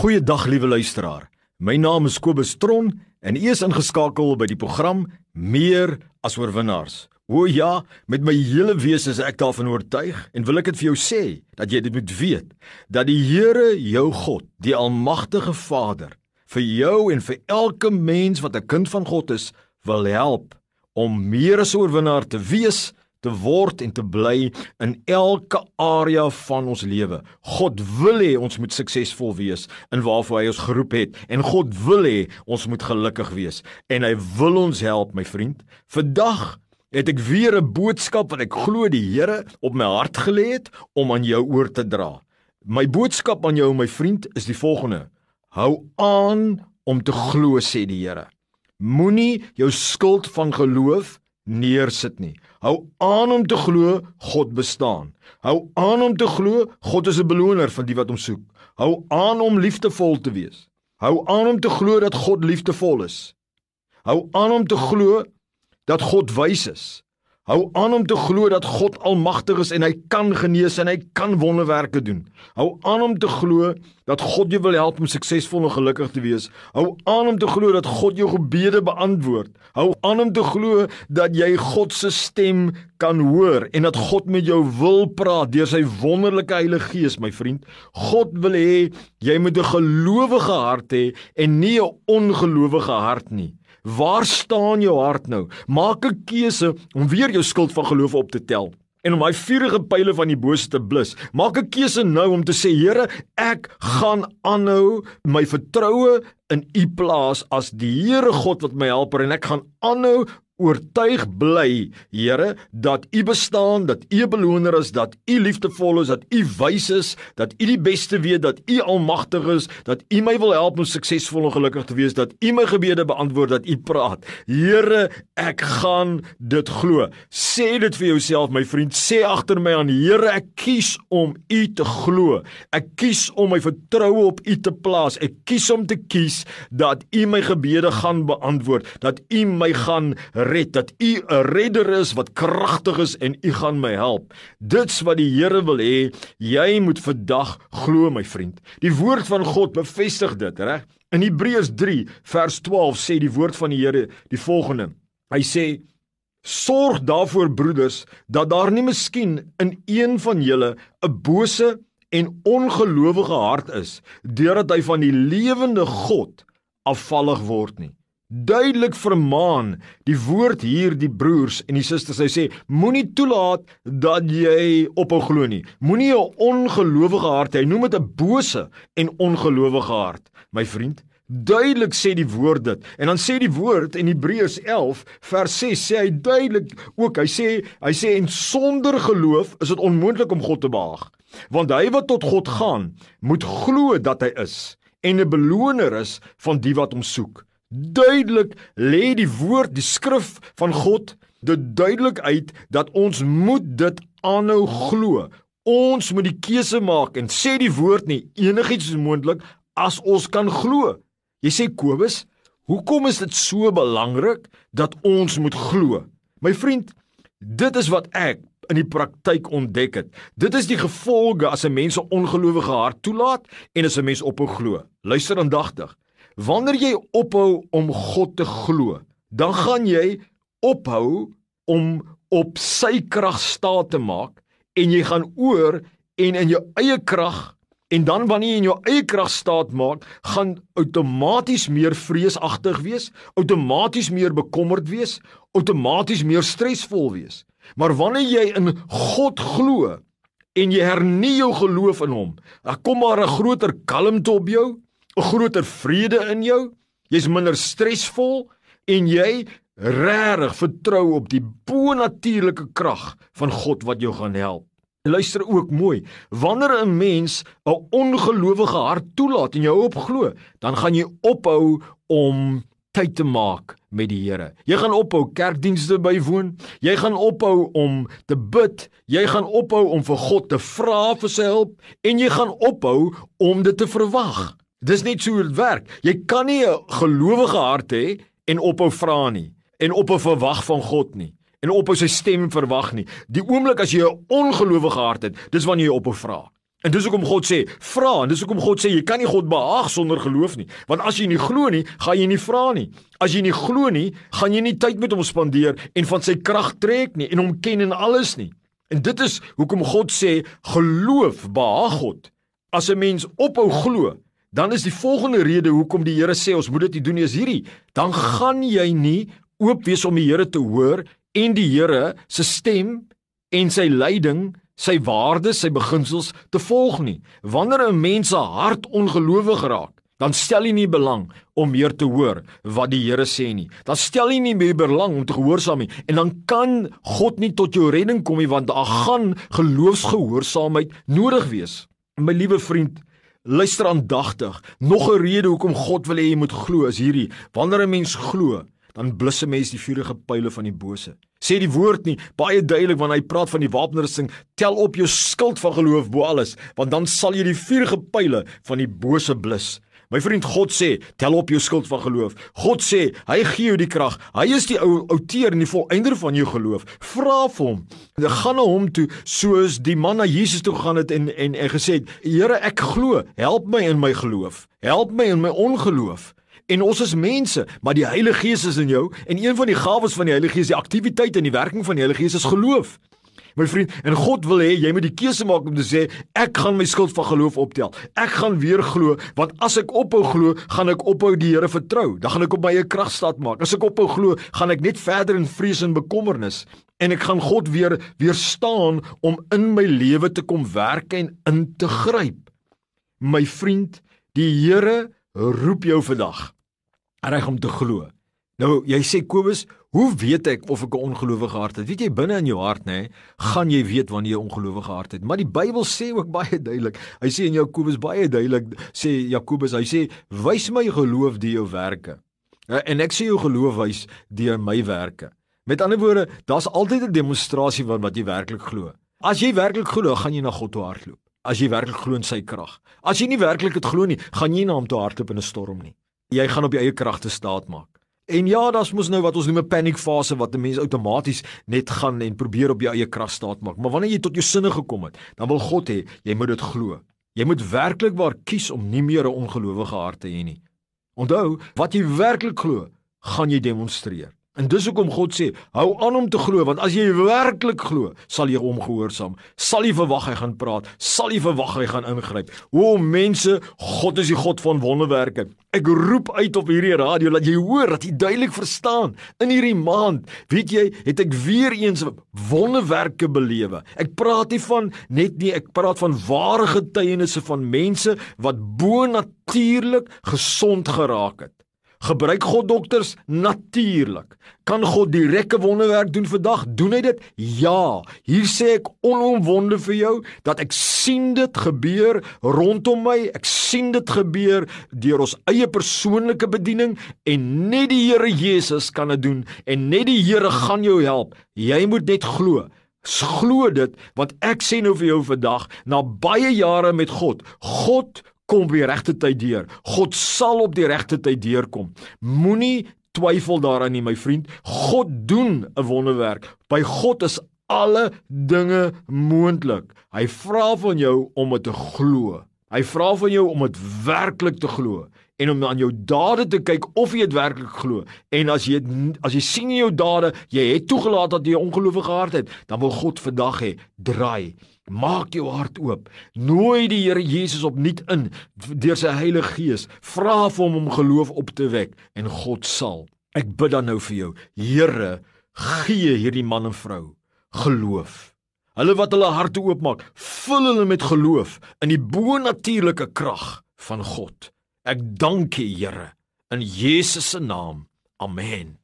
Goeiedag liewe luisteraar. My naam is Kobus Tron en u is ingeskakel by die program Meer as oorwinnaars. O ja, met my hele wese is ek daarvan oortuig en wil ek dit vir jou sê dat jy dit moet weet dat die Here jou God, die almagtige Vader, vir jou en vir elke mens wat 'n kind van God is, wil help om meer as oorwinnaar te wees te word en te bly in elke area van ons lewe. God wil hê ons moet suksesvol wees in waarvoor hy ons geroep het en God wil hê ons moet gelukkig wees en hy wil ons help my vriend. Vandag het ek weer 'n boodskap wat ek glo die Here op my hart gelê het om aan jou oor te dra. My boodskap aan jou my vriend is die volgende: Hou aan om te glo sê die Here. Moenie jou skuld van geloof neersit nie. Hou aan om te glo God bestaan. Hou aan om te glo God is 'n beloner van die wat hom soek. Hou aan om liefdevol te wees. Hou aan om te glo dat God liefdevol is. Hou aan om te glo dat God wys is. Hou aan om te glo dat God almagtig is en hy kan genees en hy kan wonderwerke doen. Hou aan om te glo dat God jou wil help om suksesvol en gelukkig te wees. Hou aan om te glo dat God jou gebede beantwoord. Hou aan om te glo dat jy God se stem kan hoor en dat God met jou wil praat deur sy wonderlike Heilige Gees, my vriend. God wil hê jy moet 'n gelowige hart hê en nie 'n ongelowige hart nie. Waar staan jou hart nou? Maak 'n keuse om weer jou skuld van geloof op te tel en om daai vuurige pile van die bose te blus. Maak 'n keuse nou om te sê Here, ek gaan aanhou my vertroue in U plaas as die Here God wat my helper en ek gaan aanhou oortuig bly, Here, dat U bestaan, dat U 'n beloner is, dat U liefdevol is, dat U wys is, dat U die beste weet, dat U almagtig is, dat U my wil help om suksesvol en gelukkig te wees, dat U my gebede beantwoord, dat U praat. Here, ek gaan dit glo. Sê dit vir jouself, my vriend, sê agter my aan, Here, ek kies om U te glo. Ek kies om my vertroue op U te plaas. Ek kies om te kies dat U my gebede gaan beantwoord, dat U my gaan red, dat U 'n redder is wat kragtig is en U gaan my help. Dit's wat die Here wil hê. Jy moet vandag glo, my vriend. Die woord van God bevestig dit, reg? In Hebreërs 3 vers 12 sê die woord van die Here die volgende. Hy sê Sorg daarvoor broeders dat daar nie miskien in een van julle 'n bose en ongelowige hart is deurdat hy van die lewende God afvallig word nie duidelik vermaan die woord hier die broers en die susters. Hy sê moenie toelaat dat jy ophou glo nie. Moenie 'n ongelowige hart hê. Hy noem dit 'n bose en ongelowige hart. My vriend duidelik sê die woord dit. En dan sê die woord in Hebreërs 11 vers 6 sê hy duidelik ook. Hy sê hy sê en sonder geloof is dit onmoontlik om God te behaag. Want hy wat tot God gaan moet glo dat hy is en 'n beloner is van die wat hom soek Duidelik lê die woord, die skrif van God, dit duidelik uit dat ons moet dit aanhou glo. Ons moet die keuse maak en sê die woord nie enigiets is moontlik as ons kan glo. Jy sê Kobus, hoekom is dit so belangrik dat ons moet glo? My vriend, dit is wat ek in die praktyk ontdek het. Dit is die gevolge as 'n mens 'n ongelowige hart toelaat en as 'n mens ophou glo. Luister aandagtig. Wanneer jy ophou om God te glo, dan gaan jy ophou om op sy krag staat te maak en jy gaan oor en in jou eie krag en dan wanneer jy in jou eie krag staat maak, gaan outomaties meer vreesagtig wees, outomaties meer bekommerd wees, outomaties meer stresvol wees. Maar wanneer jy in God glo en jy hernie jou geloof in hom, dan kom maar 'n groter kalmte op jou 'n groter vrede in jou. Jy's minder stresvol en jy regtig vertrou op die bonatuurlike krag van God wat jou gaan help. Luister ook mooi. Wanneer 'n mens 'n ongelowige hart toelaat en jou op glo, dan gaan jy ophou om tyd te maak met die Here. Jy gaan ophou kerkdienste bywoon. Jy gaan ophou om te bid. Jy gaan ophou om vir God te vra vir sy hulp en jy gaan ophou om dit te verwag. Dis net so dit werk. Jy kan nie 'n gelowige hart hê en ophou vra nie en ophou verwag van God nie en ophou sy stem verwag nie. Die oomblik as jy 'n ongelowige hart het, dis wanneer jy ophou vra. En dis hoekom God sê, vra, en dis hoekom God sê jy kan nie God behaag sonder geloof nie. Want as jy nie glo nie, gaan jy nie vra nie. As jy nie glo nie, gaan jy nie tyd met hom spandeer en van sy krag trek nie en hom ken en alles nie. En dit is hoekom God sê geloof behaag God. As 'n mens ophou glo, dan is die volgende rede hoekom die Here sê ons moet dit doen is hierdie. Dan gaan jy nie oop wees om die Here te hoor en die Here se stem en sy leiding sy waardes, sy beginsels te volg nie. Wanneer 'n mens se hart ongelowig raak, dan stel hy nie belang om meer te hoor wat die Here sê nie. Dan stel hy nie meer belang om te gehoorsaam nie en dan kan God nie tot jou redding kom nie want daar gaan geloofsgehoorsaamheid nodig wees. My liewe vriend, luister aandagtig. Nog 'n rede hoekom God wil hê jy moet glo is hierdie: wanneer 'n mens glo, dan blus 'n mens die vuurige pile van die bose. Sê die woord nie baie duidelik wanneer hy praat van die wapenrusting, tel op jou skild van geloof bo alles, want dan sal jy die vuurige pile van die bose blus. My vriend God sê, tel op jou skild van geloof. God sê, hy gee jou die krag. Hy is die ou outeur en die volëinder van jou geloof. Vra vir hom. Jy gaan na hom toe soos die man na Jesus toe gegaan het en en en gesê het, Here, ek glo, help my in my geloof. Help my in my ongeloof. En ons is mense, maar die Heilige Gees is in jou en een van die gawes van die Heilige Gees, die aktiwiteit en die werking van die Heilige Gees is geloof. My vriend, en God wil hê jy moet die keuse maak om te sê ek gaan my skuld van geloof optel. Ek gaan weer glo want as ek ophou glo, gaan ek ophou die Here vertrou. Dan gaan ek op my eie krag staat maak. As ek ophou glo, gaan ek net verder in vrees en bekommernis en ek gaan God weer weerstaan om in my lewe te kom werk en in te gryp. My vriend, die Here roep jou vandag reg om te glo. Nou, jy sê Kobus, hoe weet ek of ek 'n ongelowige hart het? Weet jy binne in jou hart, nê, gaan jy weet wanneer jy 'n ongelowige hart het. Maar die Bybel sê ook baie duidelik. Hy sê in Jakobus baie duidelik, sê Jakobus, hy sê, "Wys my geloof deur jou werke." En ek sê jou geloof wys deur my werke. Met ander woorde, daar's altyd 'n demonstrasie van wat jy werklik glo. As jy werklik glo, gaan jy na God toe hardloop. As jy werklik glo in sy krag. As jy nie werklik dit glo nie, gaan jy na hom toe hardloop in 'n storm nie jy gaan op jou eie kragte staat maak. En ja, daar's mos nou wat ons noem 'n paniekfase wat 'n mens outomaties net gaan en probeer op jou eie krag staat maak. Maar wanneer jy tot jou sinne gekom het, dan wil God hê jy moet dit glo. Jy moet werklik waar kies om nie meer 'n ongelowige hart te hê nie. Onthou, wat jy werklik glo, gaan jy demonstreer. En dis hoekom God sê, hou aan om te glo want as jy werklik glo, sal jy hom gehoorsaam. Sal jy verwag hy gaan praat, sal jy verwag hy gaan ingryp. O mense, God is die God van wonderwerke. Ek roep uit op hierdie radio dat jy hoor dat jy duidelik verstaan. In hierdie maand, weet jy, het ek weer eens wonderwerke belewe. Ek praat nie van net nie, ek praat van ware getuienisse van mense wat bo natuurlik gesond geraak het. Gebruik God dokters natuurlik. Kan God direkte wonderwerk doen vandag? Doen hy dit? Ja. Hier sê ek onomwonde vir jou dat ek sien dit gebeur rondom my. Ek sien dit gebeur deur ons eie persoonlike bediening en net die Here Jesus kan dit doen en net die Here gaan jou help. Jy moet net glo. Glo dit want ek sê nou vir jou vandag na baie jare met God. God kom op die regte tyd deur. God sal op die regte tyd deurkom. Moenie twyfel daaraan nie, my vriend. God doen 'n wonderwerk. By God is alle dinge moontlik. Hy vra van jou om dit te glo. Hy vra van jou om dit werklik te glo en om aan jou dade te kyk of jy dit werklik glo. En as jy as jy sien in jou dade, jy het toegelaat dat jy 'n ongelowige hart het, dan wil God vandag hê, draai Maak jou hart oop. Nooi die Here Jesus opnuut in deur sy Heilige Gees. Vra vir hom om geloof op te wek en God sal. Ek bid dan nou vir jou. Here, gee hierdie man en vrou geloof. Hulle wat hulle harte oopmaak, vul hulle met geloof in die bo-natuurlike krag van God. Ek dank U, Here, in Jesus se naam. Amen.